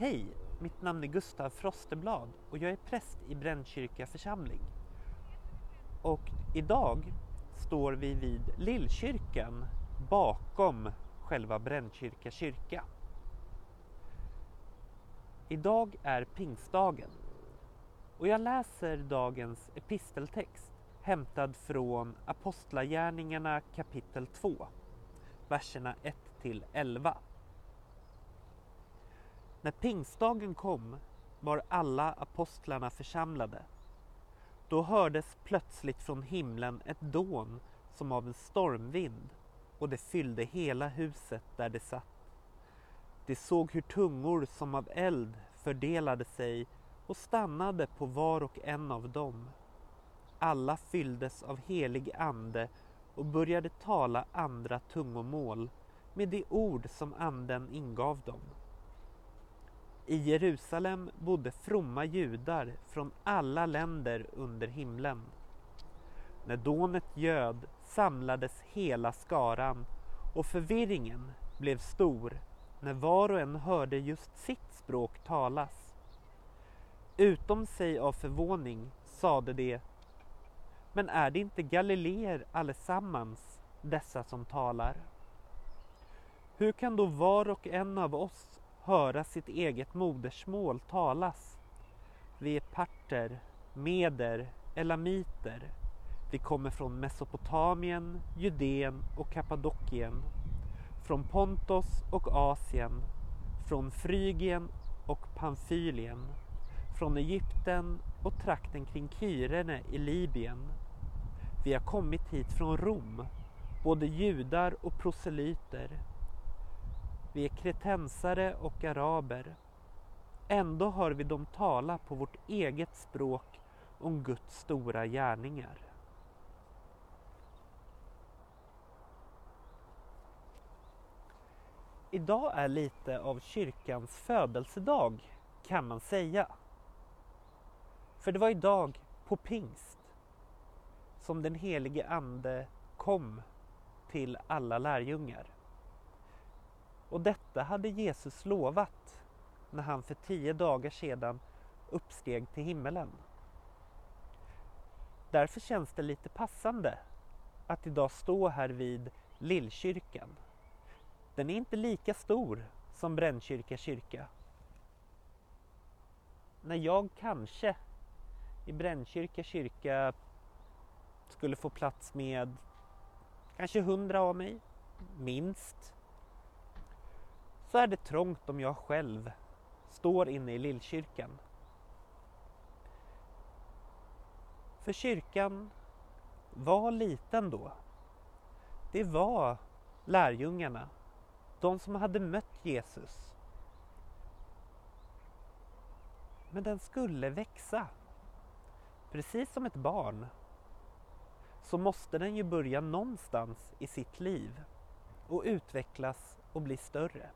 Hej, mitt namn är Gustav Frosteblad och jag är präst i Brännkyrka församling. Och idag står vi vid Lillkyrkan bakom själva Brännkyrka kyrka. Idag är pingstdagen och jag läser dagens episteltext hämtad från Apostlagärningarna kapitel 2, verserna 1 till 11. När pingstdagen kom var alla apostlarna församlade. Då hördes plötsligt från himlen ett dån som av en stormvind och det fyllde hela huset där de satt. De såg hur tungor som av eld fördelade sig och stannade på var och en av dem. Alla fylldes av helig ande och började tala andra tungomål med de ord som anden ingav dem. I Jerusalem bodde fromma judar från alla länder under himlen. När dånet göd samlades hela skaran och förvirringen blev stor när var och en hörde just sitt språk talas. Utom sig av förvåning sade de Men är det inte galileer allesammans, dessa som talar? Hur kan då var och en av oss höra sitt eget modersmål talas? Vi är parter, meder, elamiter. Vi kommer från Mesopotamien, Judeen och Kappadokien från Pontos och Asien, från Frygien och Pamfylien, från Egypten och trakten kring Kyrene i Libyen. Vi har kommit hit från Rom, både judar och proselyter. Vi är kretensare och araber. Ändå hör vi dem tala på vårt eget språk om Guds stora gärningar. Idag är lite av kyrkans födelsedag kan man säga. För det var idag på pingst som den helige ande kom till alla lärjungar. Och detta hade Jesus lovat när han för tio dagar sedan uppsteg till himmelen. Därför känns det lite passande att idag stå här vid Lillkyrkan den är inte lika stor som Brännkyrka kyrka. När jag kanske i Brännkyrka kyrka skulle få plats med kanske hundra av mig, minst, så är det trångt om jag själv står inne i Lillkyrkan. För kyrkan var liten då. Det var lärjungarna de som hade mött Jesus. Men den skulle växa. Precis som ett barn så måste den ju börja någonstans i sitt liv och utvecklas och bli större.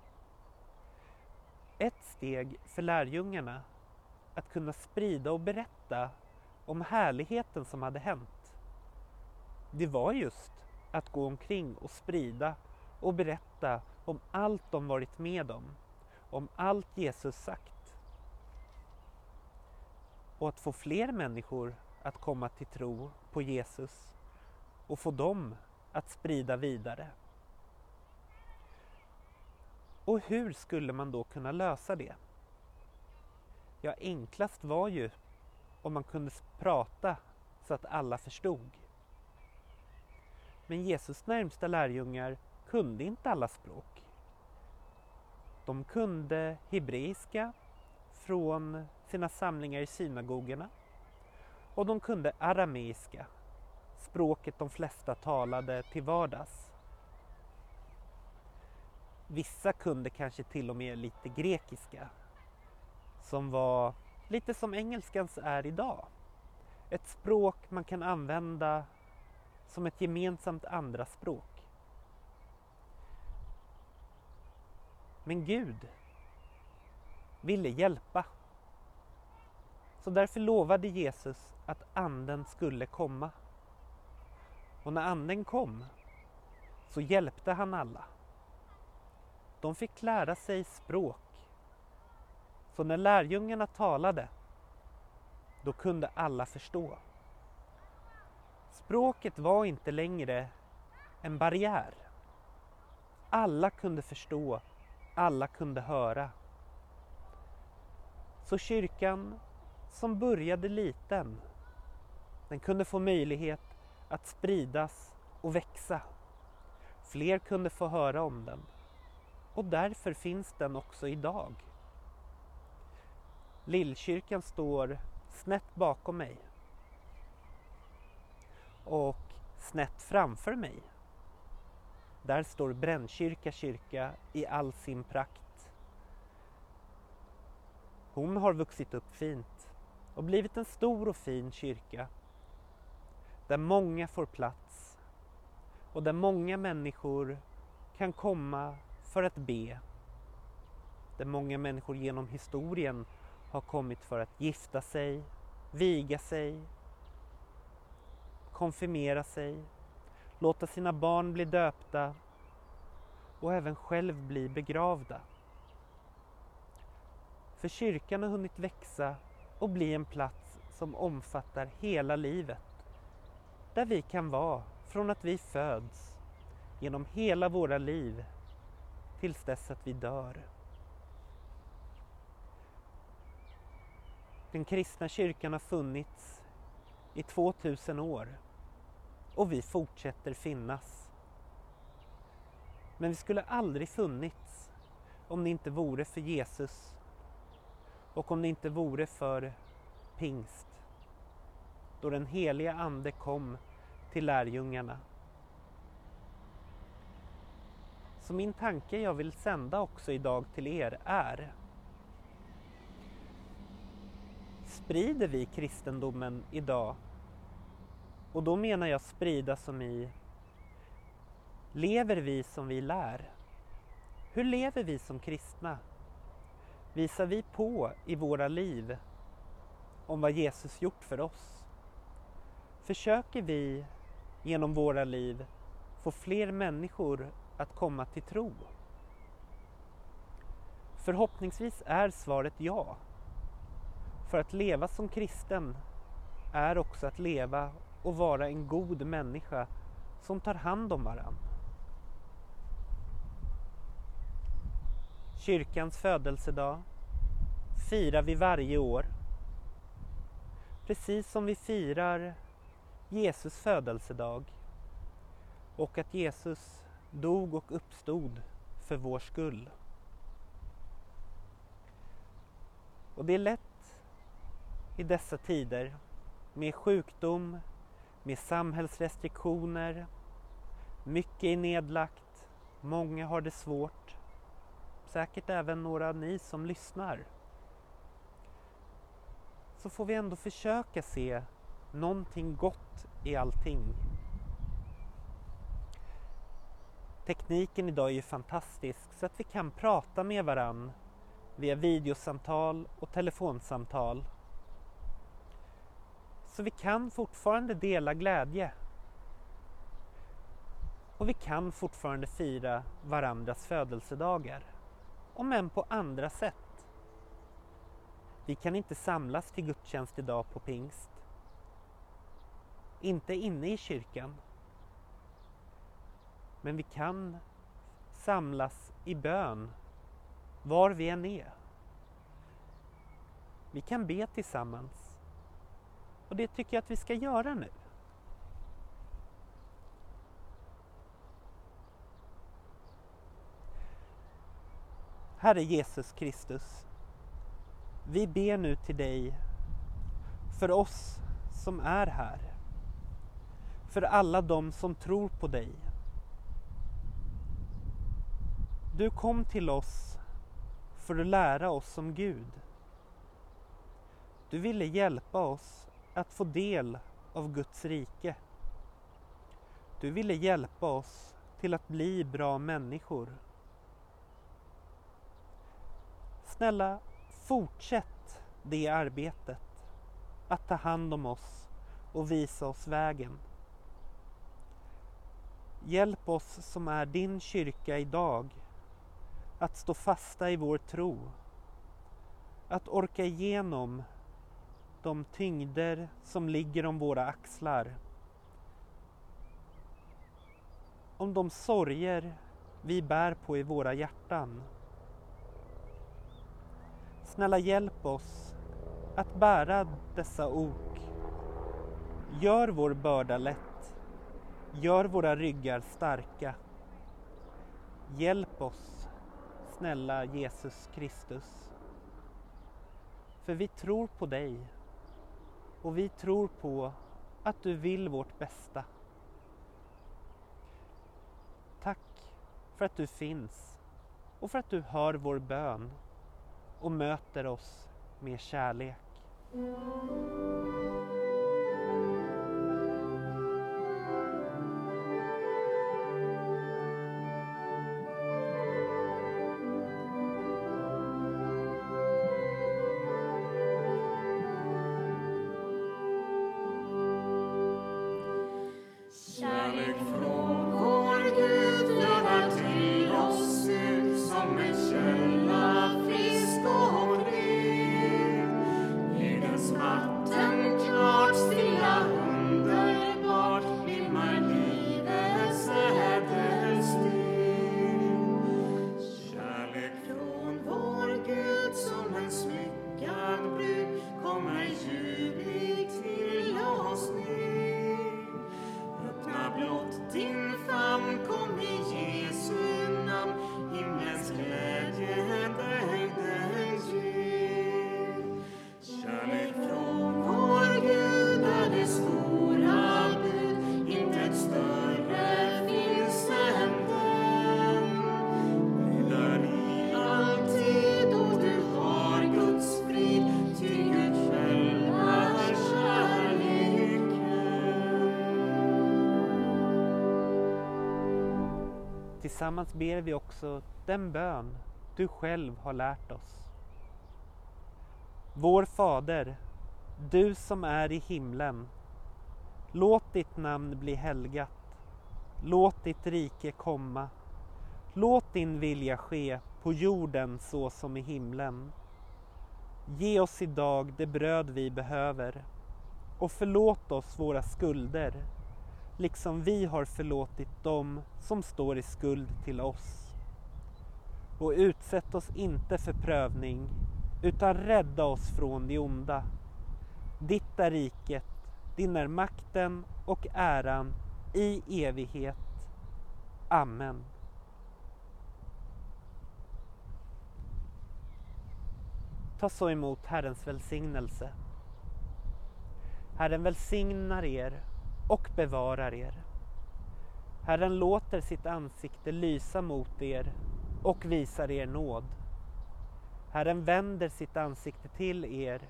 Ett steg för lärjungarna att kunna sprida och berätta om härligheten som hade hänt. Det var just att gå omkring och sprida och berätta om allt de varit med om, om allt Jesus sagt. Och att få fler människor att komma till tro på Jesus och få dem att sprida vidare. Och hur skulle man då kunna lösa det? Ja, enklast var ju om man kunde prata så att alla förstod. Men Jesus närmsta lärjungar kunde inte alla språk. De kunde hebreiska från sina samlingar i synagogorna och de kunde arameiska, språket de flesta talade till vardags. Vissa kunde kanske till och med lite grekiska som var lite som engelskans är idag. Ett språk man kan använda som ett gemensamt andra språk. Men Gud ville hjälpa. Så därför lovade Jesus att anden skulle komma. Och när anden kom så hjälpte han alla. De fick lära sig språk Så när lärjungarna talade, då kunde alla förstå. Språket var inte längre en barriär. Alla kunde förstå, alla kunde höra. Så kyrkan, som började liten, den kunde få möjlighet att spridas och växa. Fler kunde få höra om den. Och därför finns den också idag. Lillkyrkan står snett bakom mig. Och snett framför mig. Där står Brännkyrka kyrka i all sin prakt. Hon har vuxit upp fint och blivit en stor och fin kyrka där många får plats och där många människor kan komma för att be. Där många människor genom historien har kommit för att gifta sig, viga sig, konfirmera sig, låta sina barn bli döpta och även själv bli begravda. För kyrkan har hunnit växa och bli en plats som omfattar hela livet. Där vi kan vara från att vi föds genom hela våra liv tills dess att vi dör. Den kristna kyrkan har funnits i 2000 år och vi fortsätter finnas. Men vi skulle aldrig funnits om det inte vore för Jesus och om det inte vore för pingst då den heliga Ande kom till lärjungarna. Så min tanke jag vill sända också idag till er är Sprider vi kristendomen idag? Och då menar jag sprida som i Lever vi som vi lär? Hur lever vi som kristna? Visar vi på i våra liv om vad Jesus gjort för oss? Försöker vi genom våra liv få fler människor att komma till tro? Förhoppningsvis är svaret ja. För att leva som kristen är också att leva och vara en god människa som tar hand om varann. Kyrkans födelsedag firar vi varje år. Precis som vi firar Jesus födelsedag och att Jesus dog och uppstod för vår skull. Och det är lätt i dessa tider med sjukdom, med samhällsrestriktioner, mycket är nedlagt, många har det svårt. Säkert även några av ni som lyssnar. Så får vi ändå försöka se någonting gott i allting. Tekniken idag är ju fantastisk så att vi kan prata med varann via videosamtal och telefonsamtal. Så vi kan fortfarande dela glädje. Och vi kan fortfarande fira varandras födelsedagar. Om än på andra sätt. Vi kan inte samlas till gudstjänst idag på pingst. Inte inne i kyrkan. Men vi kan samlas i bön var vi än är. Vi kan be tillsammans. Och det tycker jag att vi ska göra nu. Herre Jesus Kristus, vi ber nu till dig för oss som är här. För alla de som tror på dig. Du kom till oss för att lära oss om Gud. Du ville hjälpa oss att få del av Guds rike. Du ville hjälpa oss till att bli bra människor. Snälla, fortsätt det arbetet. Att ta hand om oss och visa oss vägen. Hjälp oss som är din kyrka idag att stå fasta i vår tro. att orka igenom de tyngder som ligger om våra axlar. Om de sorger vi bär på i våra hjärtan. Snälla hjälp oss att bära dessa ok. Gör vår börda lätt. Gör våra ryggar starka. Hjälp oss, snälla Jesus Kristus. För vi tror på dig och vi tror på att du vill vårt bästa. Tack för att du finns och för att du hör vår bön och möter oss med kärlek. Tillsammans ber vi också den bön du själv har lärt oss. Vår Fader, du som är i himlen. Låt ditt namn bli helgat. Låt ditt rike komma. Låt din vilja ske på jorden så som i himlen. Ge oss idag det bröd vi behöver och förlåt oss våra skulder liksom vi har förlåtit dem som står i skuld till oss. Och utsätt oss inte för prövning, utan rädda oss från det onda. Ditt är riket, din är makten och äran i evighet. Amen. Ta så emot Herrens välsignelse. Herren välsignar er och bevarar er. Herren låter sitt ansikte lysa mot er och visar er nåd. Herren vänder sitt ansikte till er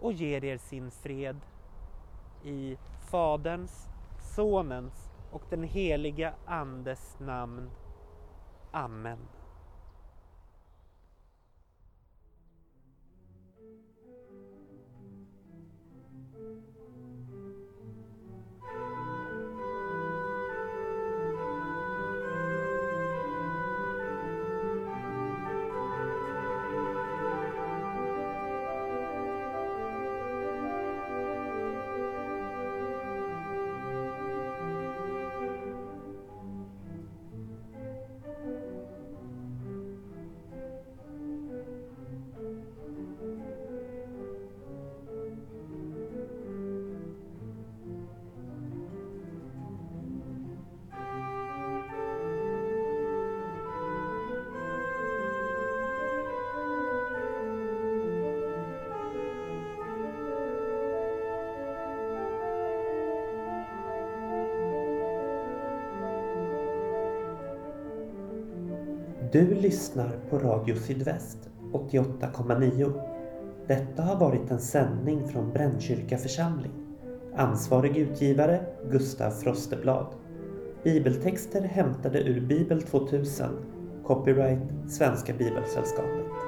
och ger er sin fred. I Faderns, Sonens och den heliga Andes namn. Amen. Du lyssnar på Radio Sydväst 88,9. Detta har varit en sändning från Brännkyrka församling. Ansvarig utgivare Gustav Frosteblad. Bibeltexter hämtade ur Bibel 2000. Copyright Svenska Bibelsällskapet.